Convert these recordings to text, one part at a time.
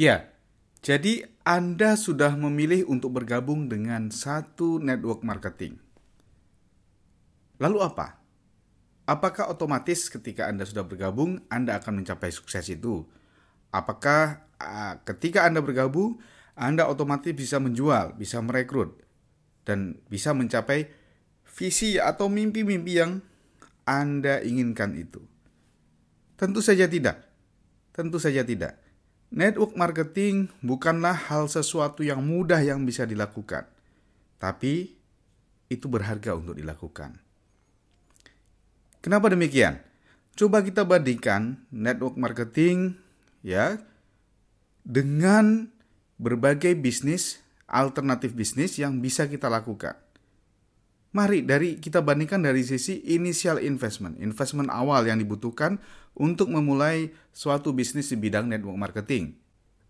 Ya, jadi Anda sudah memilih untuk bergabung dengan satu network marketing. Lalu apa? Apakah otomatis ketika Anda sudah bergabung, Anda akan mencapai sukses itu? Apakah ketika Anda bergabung, Anda otomatis bisa menjual, bisa merekrut, dan bisa mencapai visi atau mimpi-mimpi yang Anda inginkan itu? Tentu saja tidak. Tentu saja tidak. Network marketing bukanlah hal sesuatu yang mudah yang bisa dilakukan, tapi itu berharga untuk dilakukan. Kenapa demikian? Coba kita bandingkan network marketing ya dengan berbagai bisnis alternatif bisnis yang bisa kita lakukan. Mari dari kita bandingkan dari sisi initial investment, investment awal yang dibutuhkan untuk memulai suatu bisnis di bidang network marketing.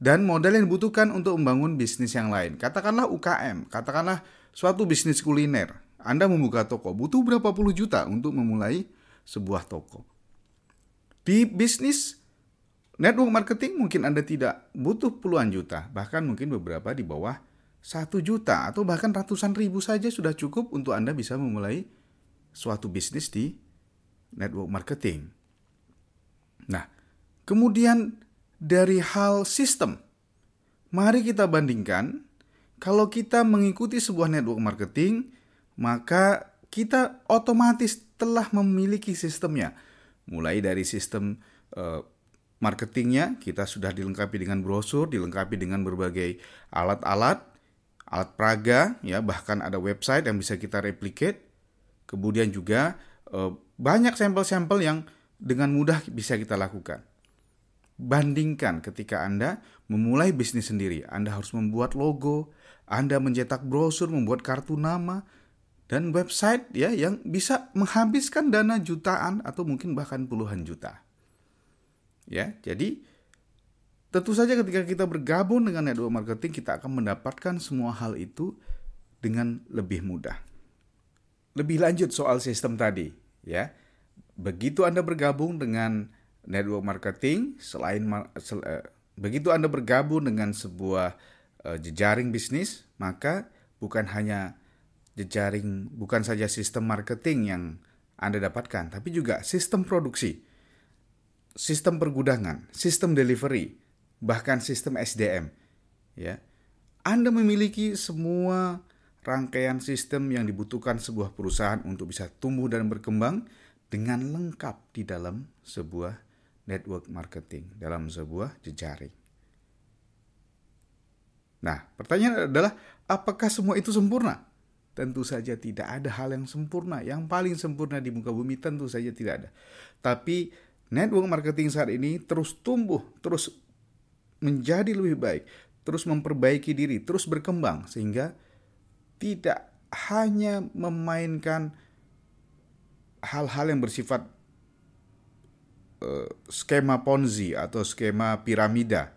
Dan modal yang dibutuhkan untuk membangun bisnis yang lain. Katakanlah UKM, katakanlah suatu bisnis kuliner. Anda membuka toko, butuh berapa puluh juta untuk memulai sebuah toko. Di bisnis network marketing mungkin Anda tidak butuh puluhan juta, bahkan mungkin beberapa di bawah satu juta atau bahkan ratusan ribu saja sudah cukup untuk Anda bisa memulai suatu bisnis di network marketing. Nah, kemudian dari hal sistem, mari kita bandingkan kalau kita mengikuti sebuah network marketing, maka kita otomatis telah memiliki sistemnya. Mulai dari sistem uh, marketingnya, kita sudah dilengkapi dengan brosur, dilengkapi dengan berbagai alat-alat, alat peraga, ya bahkan ada website yang bisa kita replicate. Kemudian juga uh, banyak sampel-sampel yang dengan mudah bisa kita lakukan. Bandingkan ketika Anda memulai bisnis sendiri, Anda harus membuat logo, Anda mencetak brosur, membuat kartu nama, dan website ya yang bisa menghabiskan dana jutaan atau mungkin bahkan puluhan juta. Ya, jadi tentu saja ketika kita bergabung dengan network marketing kita akan mendapatkan semua hal itu dengan lebih mudah. Lebih lanjut soal sistem tadi, ya begitu Anda bergabung dengan network marketing, selain sel, uh, begitu Anda bergabung dengan sebuah uh, jejaring bisnis, maka bukan hanya jejaring, bukan saja sistem marketing yang Anda dapatkan, tapi juga sistem produksi, sistem pergudangan, sistem delivery, bahkan sistem SDM. Ya, Anda memiliki semua rangkaian sistem yang dibutuhkan sebuah perusahaan untuk bisa tumbuh dan berkembang dengan lengkap di dalam sebuah network marketing, dalam sebuah jejaring. Nah, pertanyaan adalah apakah semua itu sempurna? Tentu saja tidak ada hal yang sempurna. Yang paling sempurna di muka bumi tentu saja tidak ada. Tapi network marketing saat ini terus tumbuh, terus menjadi lebih baik, terus memperbaiki diri, terus berkembang sehingga tidak hanya memainkan hal-hal yang bersifat uh, skema Ponzi atau skema piramida.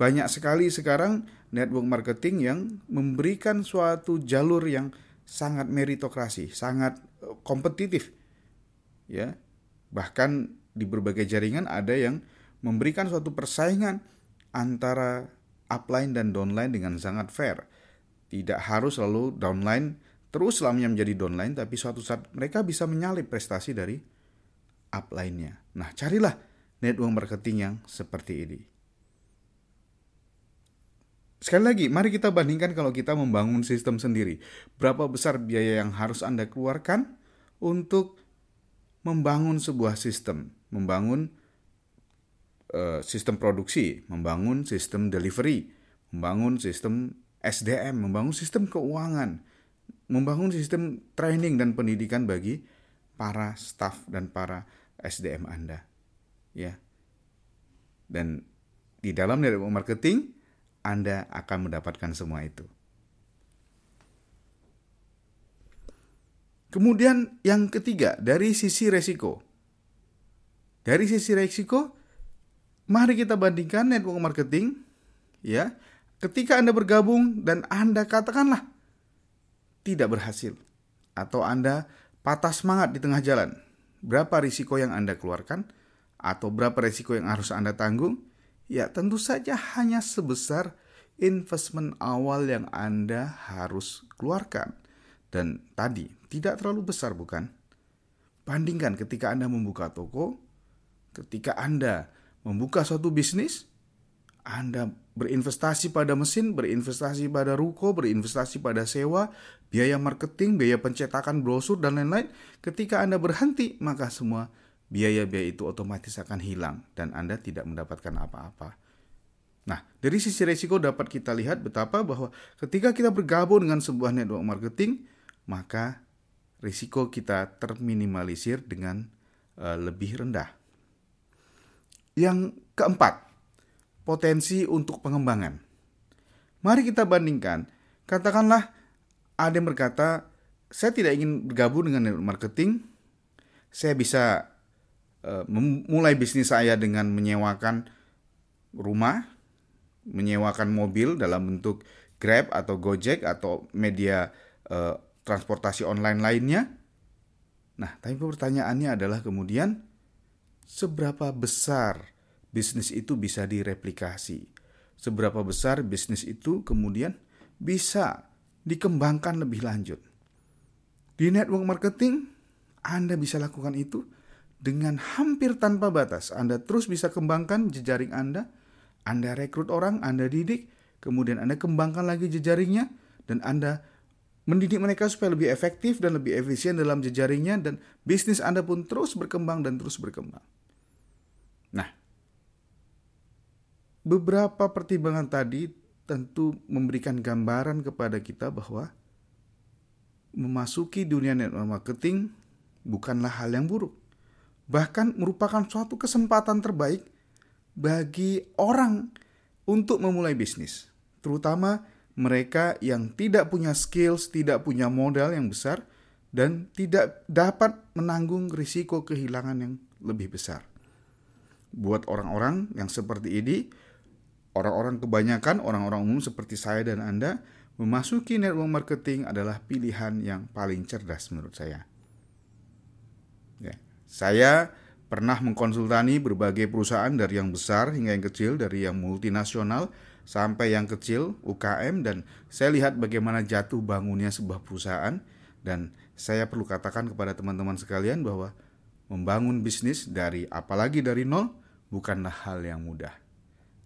Banyak sekali sekarang network marketing yang memberikan suatu jalur yang sangat meritokrasi, sangat uh, kompetitif. Ya. Bahkan di berbagai jaringan ada yang memberikan suatu persaingan antara upline dan downline dengan sangat fair. Tidak harus lalu downline terus selamanya menjadi downline tapi suatu saat mereka bisa menyalip prestasi dari upline-nya. Nah, carilah network marketing yang seperti ini. Sekali lagi, mari kita bandingkan kalau kita membangun sistem sendiri. Berapa besar biaya yang harus Anda keluarkan untuk membangun sebuah sistem, membangun uh, sistem produksi, membangun sistem delivery, membangun sistem SDM, membangun sistem keuangan, membangun sistem training dan pendidikan bagi para staff dan para SDM Anda. Ya. Dan di dalam network marketing Anda akan mendapatkan semua itu. Kemudian yang ketiga, dari sisi resiko. Dari sisi resiko, mari kita bandingkan network marketing ya. Ketika Anda bergabung dan Anda katakanlah tidak berhasil atau Anda patah semangat di tengah jalan, berapa risiko yang Anda keluarkan atau berapa risiko yang harus Anda tanggung? Ya, tentu saja hanya sebesar investment awal yang Anda harus keluarkan. Dan tadi, tidak terlalu besar bukan? Bandingkan ketika Anda membuka toko, ketika Anda membuka suatu bisnis, Anda berinvestasi pada mesin, berinvestasi pada ruko, berinvestasi pada sewa, biaya marketing, biaya pencetakan brosur, dan lain-lain. Ketika Anda berhenti, maka semua biaya-biaya itu otomatis akan hilang dan Anda tidak mendapatkan apa-apa. Nah, dari sisi risiko dapat kita lihat betapa bahwa ketika kita bergabung dengan sebuah network marketing, maka risiko kita terminimalisir dengan uh, lebih rendah. Yang keempat, potensi untuk pengembangan. Mari kita bandingkan. Katakanlah ada yang berkata, saya tidak ingin bergabung dengan network marketing. Saya bisa Eh, memulai bisnis saya dengan menyewakan rumah, menyewakan mobil dalam bentuk Grab atau Gojek atau media uh, transportasi online lainnya. Nah, tapi pertanyaannya adalah kemudian seberapa besar bisnis itu bisa direplikasi? Seberapa besar bisnis itu kemudian bisa dikembangkan lebih lanjut? Di network marketing, Anda bisa lakukan itu dengan hampir tanpa batas. Anda terus bisa kembangkan jejaring Anda, Anda rekrut orang, Anda didik, kemudian Anda kembangkan lagi jejaringnya, dan Anda mendidik mereka supaya lebih efektif dan lebih efisien dalam jejaringnya, dan bisnis Anda pun terus berkembang dan terus berkembang. Nah, beberapa pertimbangan tadi tentu memberikan gambaran kepada kita bahwa memasuki dunia network marketing bukanlah hal yang buruk bahkan merupakan suatu kesempatan terbaik bagi orang untuk memulai bisnis, terutama mereka yang tidak punya skills, tidak punya modal yang besar, dan tidak dapat menanggung risiko kehilangan yang lebih besar. Buat orang-orang yang seperti ini, orang-orang kebanyakan, orang-orang umum seperti saya dan Anda, memasuki network marketing adalah pilihan yang paling cerdas menurut saya. Ya. Saya pernah mengkonsultani berbagai perusahaan dari yang besar hingga yang kecil, dari yang multinasional sampai yang kecil, UKM, dan saya lihat bagaimana jatuh bangunnya sebuah perusahaan, dan saya perlu katakan kepada teman-teman sekalian bahwa membangun bisnis dari apalagi dari nol bukanlah hal yang mudah.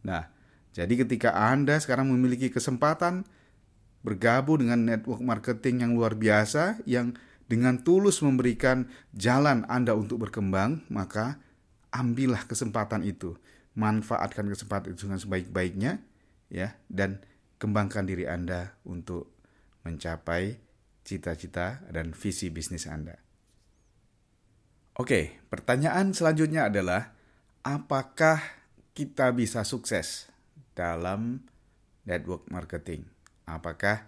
Nah, jadi ketika Anda sekarang memiliki kesempatan bergabung dengan network marketing yang luar biasa yang dengan tulus memberikan jalan Anda untuk berkembang, maka ambillah kesempatan itu. Manfaatkan kesempatan itu dengan sebaik-baiknya ya dan kembangkan diri Anda untuk mencapai cita-cita dan visi bisnis Anda. Oke, pertanyaan selanjutnya adalah apakah kita bisa sukses dalam network marketing? Apakah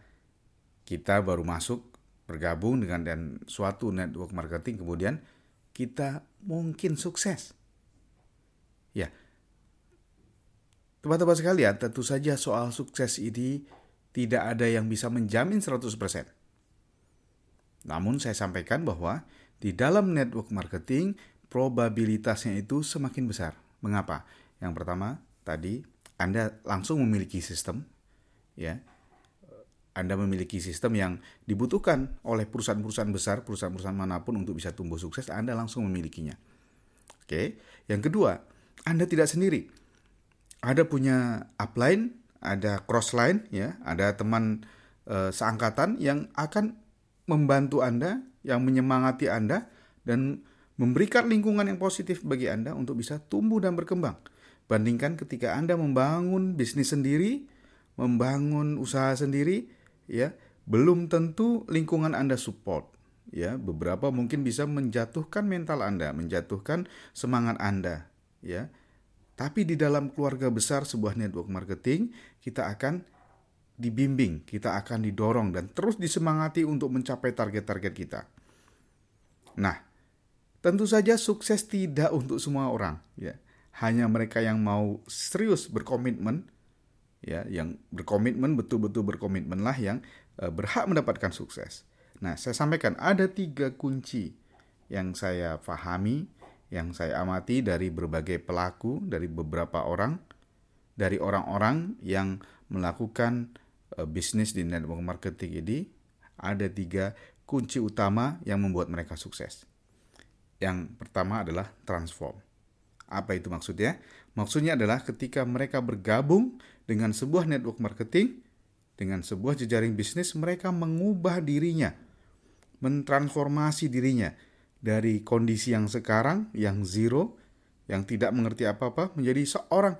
kita baru masuk bergabung dengan dan suatu network marketing kemudian kita mungkin sukses. Ya. Teman-teman sekalian, tentu saja soal sukses ini tidak ada yang bisa menjamin 100%. Namun saya sampaikan bahwa di dalam network marketing probabilitasnya itu semakin besar. Mengapa? Yang pertama, tadi Anda langsung memiliki sistem ya anda memiliki sistem yang dibutuhkan oleh perusahaan-perusahaan besar, perusahaan-perusahaan mana pun untuk bisa tumbuh sukses, Anda langsung memilikinya. Oke. Yang kedua, Anda tidak sendiri. Ada punya upline, ada crossline ya, ada teman e, seangkatan yang akan membantu Anda, yang menyemangati Anda dan memberikan lingkungan yang positif bagi Anda untuk bisa tumbuh dan berkembang. Bandingkan ketika Anda membangun bisnis sendiri, membangun usaha sendiri, ya belum tentu lingkungan Anda support ya beberapa mungkin bisa menjatuhkan mental Anda menjatuhkan semangat Anda ya tapi di dalam keluarga besar sebuah network marketing kita akan dibimbing, kita akan didorong dan terus disemangati untuk mencapai target-target kita. Nah, tentu saja sukses tidak untuk semua orang, ya. Hanya mereka yang mau serius berkomitmen ya yang berkomitmen betul-betul berkomitmenlah yang uh, berhak mendapatkan sukses. Nah, saya sampaikan ada tiga kunci yang saya pahami, yang saya amati dari berbagai pelaku, dari beberapa orang dari orang-orang yang melakukan uh, bisnis di network marketing ini ada tiga kunci utama yang membuat mereka sukses. Yang pertama adalah transform. Apa itu maksudnya? Maksudnya adalah ketika mereka bergabung dengan sebuah network marketing, dengan sebuah jejaring bisnis, mereka mengubah dirinya, mentransformasi dirinya dari kondisi yang sekarang, yang zero, yang tidak mengerti apa-apa, menjadi seorang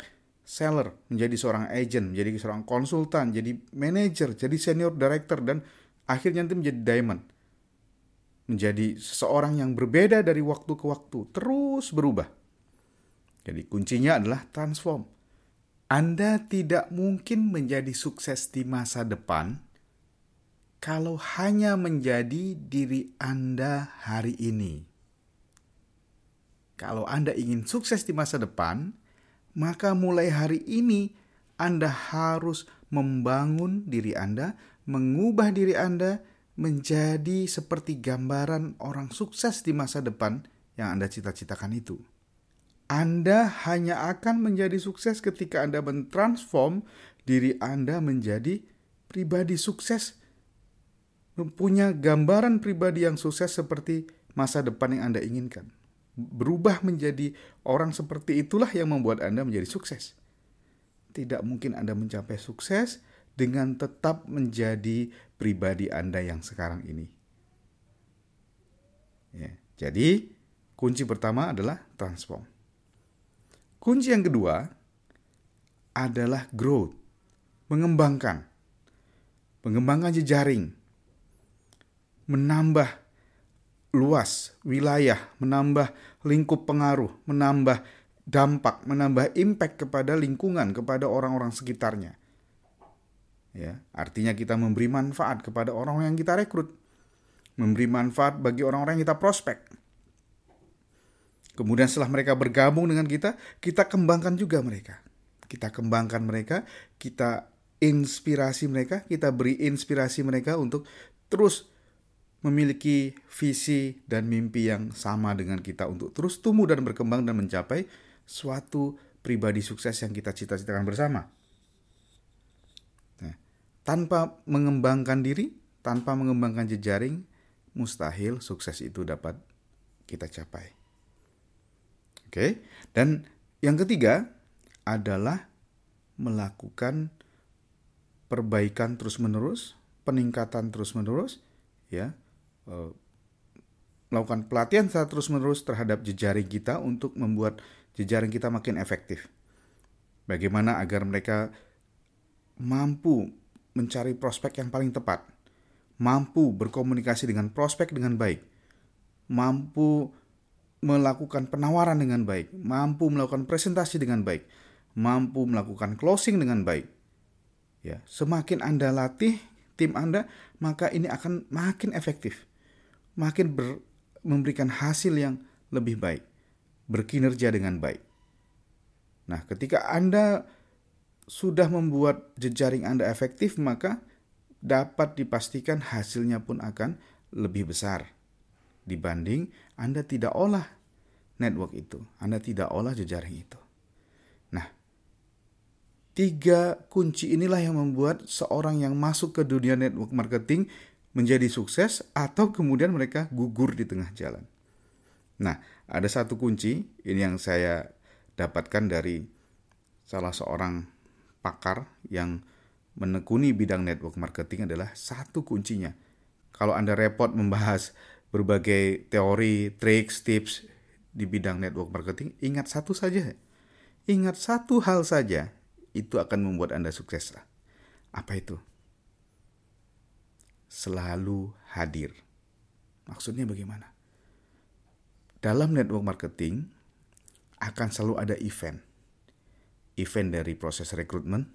seller, menjadi seorang agent, menjadi seorang konsultan, jadi manager, jadi senior director, dan akhirnya nanti menjadi diamond menjadi seseorang yang berbeda dari waktu ke waktu, terus berubah. Jadi kuncinya adalah transform. Anda tidak mungkin menjadi sukses di masa depan kalau hanya menjadi diri Anda hari ini. Kalau Anda ingin sukses di masa depan, maka mulai hari ini Anda harus membangun diri Anda, mengubah diri Anda, menjadi seperti gambaran orang sukses di masa depan yang Anda cita-citakan itu. Anda hanya akan menjadi sukses ketika Anda mentransform diri Anda menjadi pribadi sukses, mempunyai gambaran pribadi yang sukses seperti masa depan yang Anda inginkan. Berubah menjadi orang seperti itulah yang membuat Anda menjadi sukses. Tidak mungkin Anda mencapai sukses dengan tetap menjadi pribadi Anda yang sekarang ini. Ya, jadi, kunci pertama adalah transform. Kunci yang kedua adalah growth, mengembangkan. Mengembangkan jejaring, menambah luas wilayah, menambah lingkup pengaruh, menambah dampak, menambah impact kepada lingkungan, kepada orang-orang sekitarnya ya artinya kita memberi manfaat kepada orang yang kita rekrut memberi manfaat bagi orang-orang yang kita prospek kemudian setelah mereka bergabung dengan kita kita kembangkan juga mereka kita kembangkan mereka kita inspirasi mereka kita beri inspirasi mereka untuk terus memiliki visi dan mimpi yang sama dengan kita untuk terus tumbuh dan berkembang dan mencapai suatu pribadi sukses yang kita cita-citakan bersama. Tanpa mengembangkan diri, tanpa mengembangkan jejaring, mustahil sukses itu dapat kita capai. Oke, dan yang ketiga adalah melakukan perbaikan terus-menerus, peningkatan terus-menerus, ya, eh, melakukan pelatihan secara terus-menerus terhadap jejaring kita untuk membuat jejaring kita makin efektif. Bagaimana agar mereka mampu mencari prospek yang paling tepat, mampu berkomunikasi dengan prospek dengan baik, mampu melakukan penawaran dengan baik, mampu melakukan presentasi dengan baik, mampu melakukan closing dengan baik. Ya, semakin Anda latih tim Anda, maka ini akan makin efektif, makin ber, memberikan hasil yang lebih baik, berkinerja dengan baik. Nah, ketika Anda sudah membuat jejaring Anda efektif, maka dapat dipastikan hasilnya pun akan lebih besar dibanding Anda tidak olah network itu, Anda tidak olah jejaring itu. Nah, tiga kunci inilah yang membuat seorang yang masuk ke dunia network marketing menjadi sukses atau kemudian mereka gugur di tengah jalan. Nah, ada satu kunci ini yang saya dapatkan dari salah seorang pakar yang menekuni bidang network marketing adalah satu kuncinya. Kalau Anda repot membahas berbagai teori, tricks, tips di bidang network marketing, ingat satu saja. Ingat satu hal saja, itu akan membuat Anda sukses. Apa itu? Selalu hadir. Maksudnya bagaimana? Dalam network marketing akan selalu ada event event dari proses rekrutmen,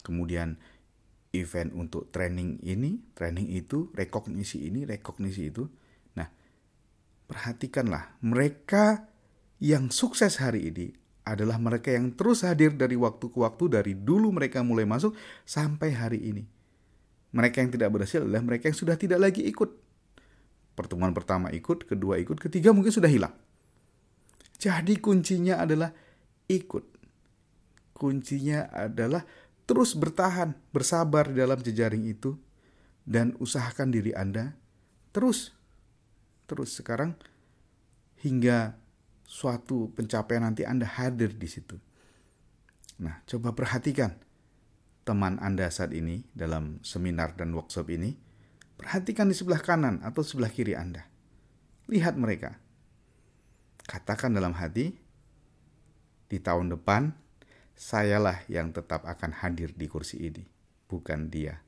kemudian event untuk training ini, training itu, rekognisi ini, rekognisi itu. Perhatikanlah mereka yang sukses hari ini adalah mereka yang terus hadir dari waktu ke waktu dari dulu mereka mulai masuk sampai hari ini. Mereka yang tidak berhasil adalah mereka yang sudah tidak lagi ikut. Pertemuan pertama ikut, kedua ikut, ketiga mungkin sudah hilang. Jadi kuncinya adalah ikut kuncinya adalah terus bertahan, bersabar di dalam jejaring itu, dan usahakan diri Anda terus, terus sekarang hingga suatu pencapaian nanti Anda hadir di situ. Nah, coba perhatikan teman Anda saat ini dalam seminar dan workshop ini. Perhatikan di sebelah kanan atau sebelah kiri Anda. Lihat mereka. Katakan dalam hati, di tahun depan sayalah yang tetap akan hadir di kursi ini, bukan dia.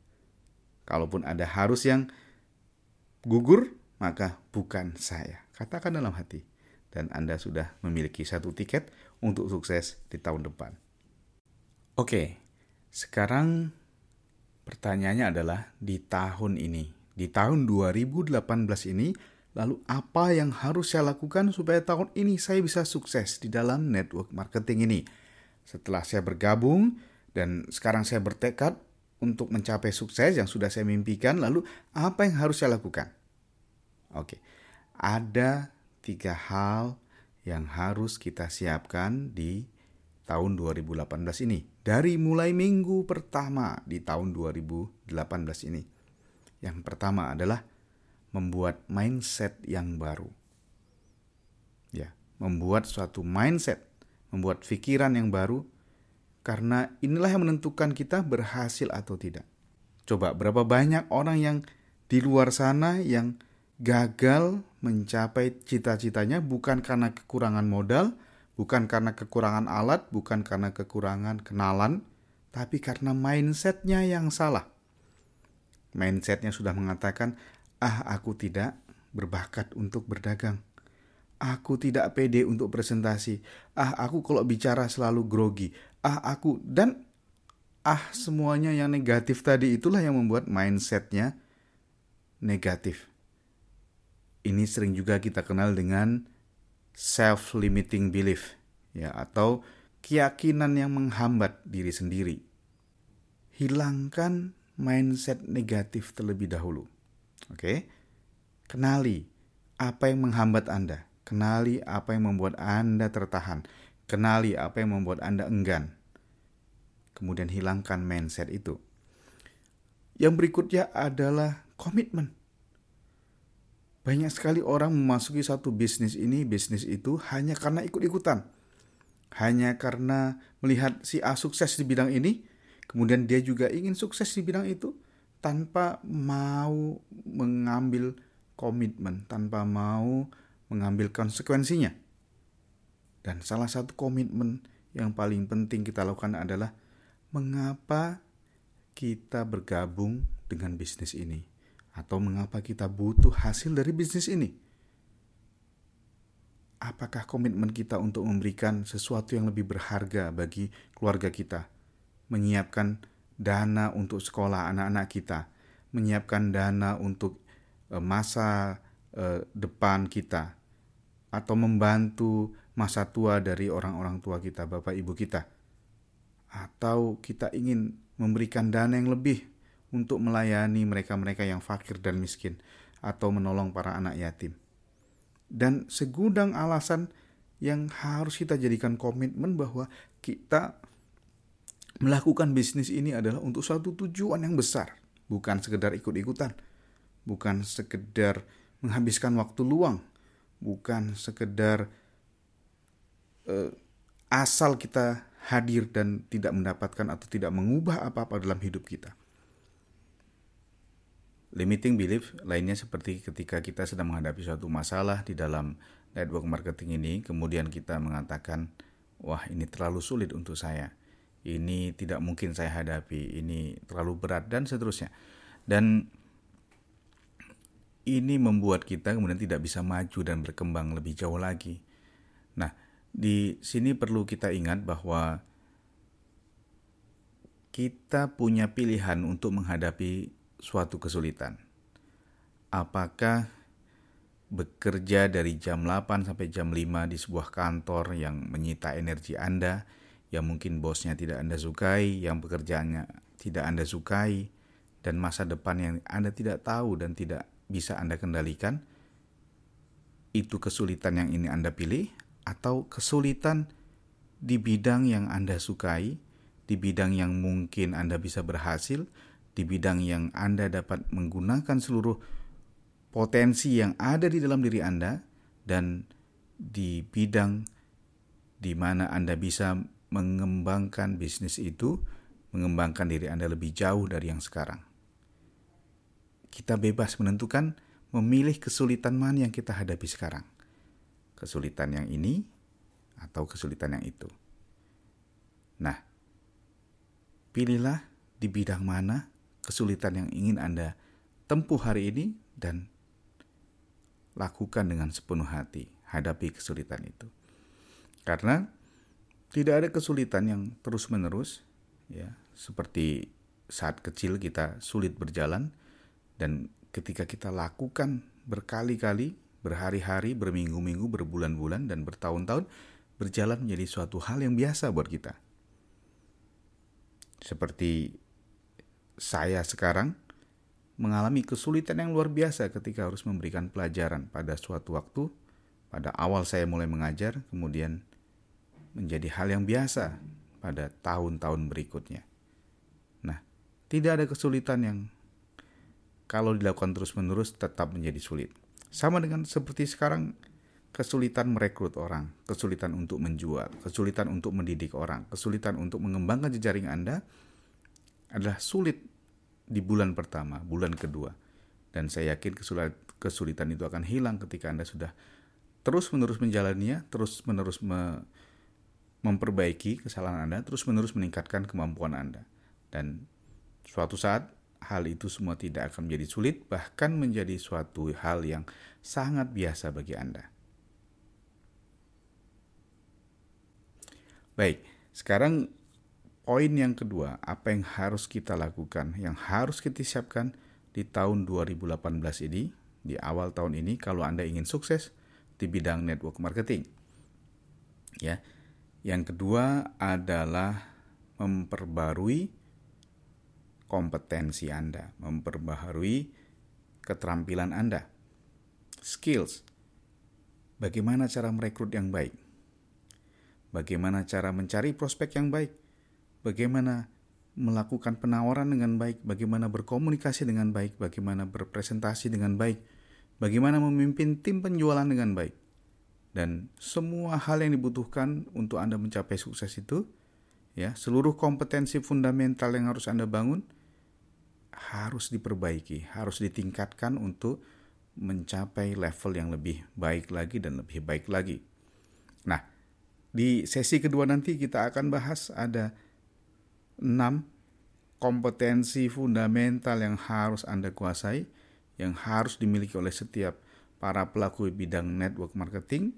Kalaupun ada harus yang gugur, maka bukan saya. Katakan dalam hati. Dan Anda sudah memiliki satu tiket untuk sukses di tahun depan. Oke, sekarang pertanyaannya adalah di tahun ini, di tahun 2018 ini, lalu apa yang harus saya lakukan supaya tahun ini saya bisa sukses di dalam network marketing ini? Setelah saya bergabung dan sekarang saya bertekad untuk mencapai sukses yang sudah saya mimpikan, lalu apa yang harus saya lakukan? Oke, ada tiga hal yang harus kita siapkan di tahun 2018 ini. Dari mulai minggu pertama di tahun 2018 ini. Yang pertama adalah membuat mindset yang baru. Ya, membuat suatu mindset membuat pikiran yang baru, karena inilah yang menentukan kita berhasil atau tidak. Coba berapa banyak orang yang di luar sana yang gagal mencapai cita-citanya bukan karena kekurangan modal, bukan karena kekurangan alat, bukan karena kekurangan kenalan, tapi karena mindsetnya yang salah. Mindsetnya sudah mengatakan, ah aku tidak berbakat untuk berdagang Aku tidak pede untuk presentasi. Ah, aku kalau bicara selalu grogi. Ah, aku dan ah semuanya yang negatif tadi itulah yang membuat mindsetnya negatif. Ini sering juga kita kenal dengan self-limiting belief, ya atau keyakinan yang menghambat diri sendiri. Hilangkan mindset negatif terlebih dahulu. Oke? Kenali apa yang menghambat Anda Kenali apa yang membuat Anda tertahan. Kenali apa yang membuat Anda enggan. Kemudian hilangkan mindset itu. Yang berikutnya adalah komitmen. Banyak sekali orang memasuki satu bisnis ini, bisnis itu hanya karena ikut-ikutan. Hanya karena melihat si A sukses di bidang ini, kemudian dia juga ingin sukses di bidang itu tanpa mau mengambil komitmen, tanpa mau mengambil konsekuensinya. Dan salah satu komitmen yang paling penting kita lakukan adalah mengapa kita bergabung dengan bisnis ini atau mengapa kita butuh hasil dari bisnis ini. Apakah komitmen kita untuk memberikan sesuatu yang lebih berharga bagi keluarga kita, menyiapkan dana untuk sekolah anak-anak kita, menyiapkan dana untuk eh, masa eh, depan kita, atau membantu masa tua dari orang-orang tua kita, bapak ibu kita, atau kita ingin memberikan dana yang lebih untuk melayani mereka-mereka yang fakir dan miskin, atau menolong para anak yatim, dan segudang alasan yang harus kita jadikan komitmen bahwa kita melakukan bisnis ini adalah untuk suatu tujuan yang besar, bukan sekedar ikut-ikutan, bukan sekedar menghabiskan waktu luang, bukan sekedar uh, asal kita hadir dan tidak mendapatkan atau tidak mengubah apa-apa dalam hidup kita. Limiting belief lainnya seperti ketika kita sedang menghadapi suatu masalah di dalam network marketing ini, kemudian kita mengatakan, wah ini terlalu sulit untuk saya, ini tidak mungkin saya hadapi, ini terlalu berat dan seterusnya. Dan ini membuat kita kemudian tidak bisa maju dan berkembang lebih jauh lagi. Nah, di sini perlu kita ingat bahwa kita punya pilihan untuk menghadapi suatu kesulitan. Apakah bekerja dari jam 8 sampai jam 5 di sebuah kantor yang menyita energi Anda, yang mungkin bosnya tidak Anda sukai, yang pekerjaannya tidak Anda sukai, dan masa depan yang Anda tidak tahu dan tidak bisa Anda kendalikan? Itu kesulitan yang ini Anda pilih atau kesulitan di bidang yang Anda sukai di bidang yang mungkin Anda bisa berhasil, di bidang yang Anda dapat menggunakan seluruh potensi yang ada di dalam diri Anda, dan di bidang di mana Anda bisa mengembangkan bisnis itu, mengembangkan diri Anda lebih jauh dari yang sekarang. Kita bebas menentukan memilih kesulitan mana yang kita hadapi sekarang. Kesulitan yang ini atau kesulitan yang itu. Nah, pilihlah di bidang mana kesulitan yang ingin Anda tempuh hari ini dan lakukan dengan sepenuh hati, hadapi kesulitan itu. Karena tidak ada kesulitan yang terus-menerus ya, seperti saat kecil kita sulit berjalan dan ketika kita lakukan berkali-kali, berhari-hari, berminggu-minggu, berbulan-bulan dan bertahun-tahun berjalan menjadi suatu hal yang biasa buat kita seperti saya sekarang mengalami kesulitan yang luar biasa ketika harus memberikan pelajaran pada suatu waktu. Pada awal saya mulai mengajar, kemudian menjadi hal yang biasa pada tahun-tahun berikutnya. Nah, tidak ada kesulitan yang kalau dilakukan terus-menerus tetap menjadi sulit. Sama dengan seperti sekarang kesulitan merekrut orang, kesulitan untuk menjual, kesulitan untuk mendidik orang, kesulitan untuk mengembangkan jejaring Anda adalah sulit di bulan pertama, bulan kedua. Dan saya yakin kesulitan itu akan hilang ketika Anda sudah terus-menerus menjalaninya, terus-menerus me memperbaiki kesalahan Anda, terus-menerus meningkatkan kemampuan Anda. Dan suatu saat hal itu semua tidak akan menjadi sulit, bahkan menjadi suatu hal yang sangat biasa bagi Anda. Baik, sekarang poin yang kedua, apa yang harus kita lakukan, yang harus kita siapkan di tahun 2018 ini, di awal tahun ini kalau Anda ingin sukses di bidang network marketing. Ya. Yang kedua adalah memperbarui kompetensi Anda, memperbaharui keterampilan Anda. Skills. Bagaimana cara merekrut yang baik? bagaimana cara mencari prospek yang baik, bagaimana melakukan penawaran dengan baik, bagaimana berkomunikasi dengan baik, bagaimana berpresentasi dengan baik, bagaimana memimpin tim penjualan dengan baik. Dan semua hal yang dibutuhkan untuk Anda mencapai sukses itu, ya, seluruh kompetensi fundamental yang harus Anda bangun harus diperbaiki, harus ditingkatkan untuk mencapai level yang lebih baik lagi dan lebih baik lagi. Nah, di sesi kedua nanti kita akan bahas ada enam kompetensi fundamental yang harus Anda kuasai, yang harus dimiliki oleh setiap para pelaku bidang network marketing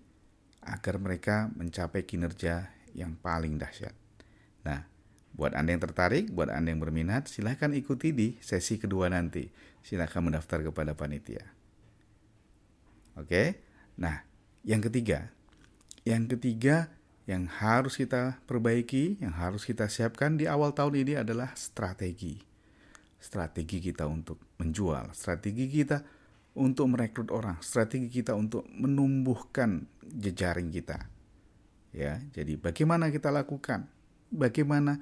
agar mereka mencapai kinerja yang paling dahsyat. Nah, buat Anda yang tertarik, buat Anda yang berminat, silahkan ikuti di sesi kedua nanti. Silahkan mendaftar kepada panitia. Oke, nah yang ketiga, yang ketiga yang harus kita perbaiki, yang harus kita siapkan di awal tahun ini adalah strategi. Strategi kita untuk menjual, strategi kita untuk merekrut orang, strategi kita untuk menumbuhkan jejaring kita. Ya, jadi bagaimana kita lakukan? Bagaimana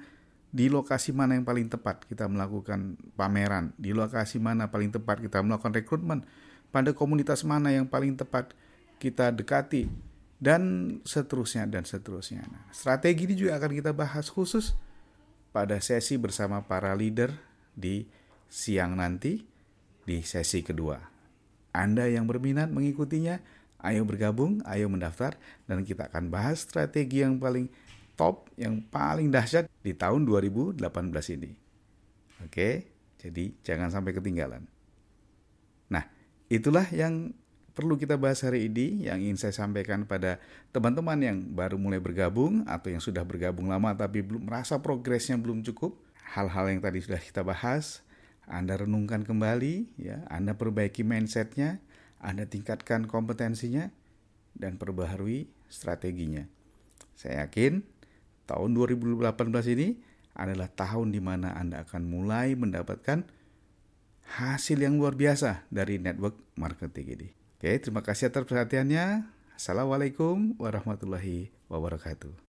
di lokasi mana yang paling tepat kita melakukan pameran, di lokasi mana paling tepat kita melakukan rekrutmen, pada komunitas mana yang paling tepat kita dekati dan seterusnya dan seterusnya. Nah, strategi ini juga akan kita bahas khusus pada sesi bersama para leader di siang nanti di sesi kedua. Anda yang berminat mengikutinya, ayo bergabung, ayo mendaftar dan kita akan bahas strategi yang paling top, yang paling dahsyat di tahun 2018 ini. Oke, jadi jangan sampai ketinggalan. Nah, itulah yang perlu kita bahas hari ini yang ingin saya sampaikan pada teman-teman yang baru mulai bergabung atau yang sudah bergabung lama tapi belum merasa progresnya belum cukup. Hal-hal yang tadi sudah kita bahas, Anda renungkan kembali, ya, Anda perbaiki mindsetnya, Anda tingkatkan kompetensinya, dan perbaharui strateginya. Saya yakin tahun 2018 ini adalah tahun di mana Anda akan mulai mendapatkan hasil yang luar biasa dari network marketing ini. Oke, terima kasih atas perhatiannya. Assalamualaikum warahmatullahi wabarakatuh.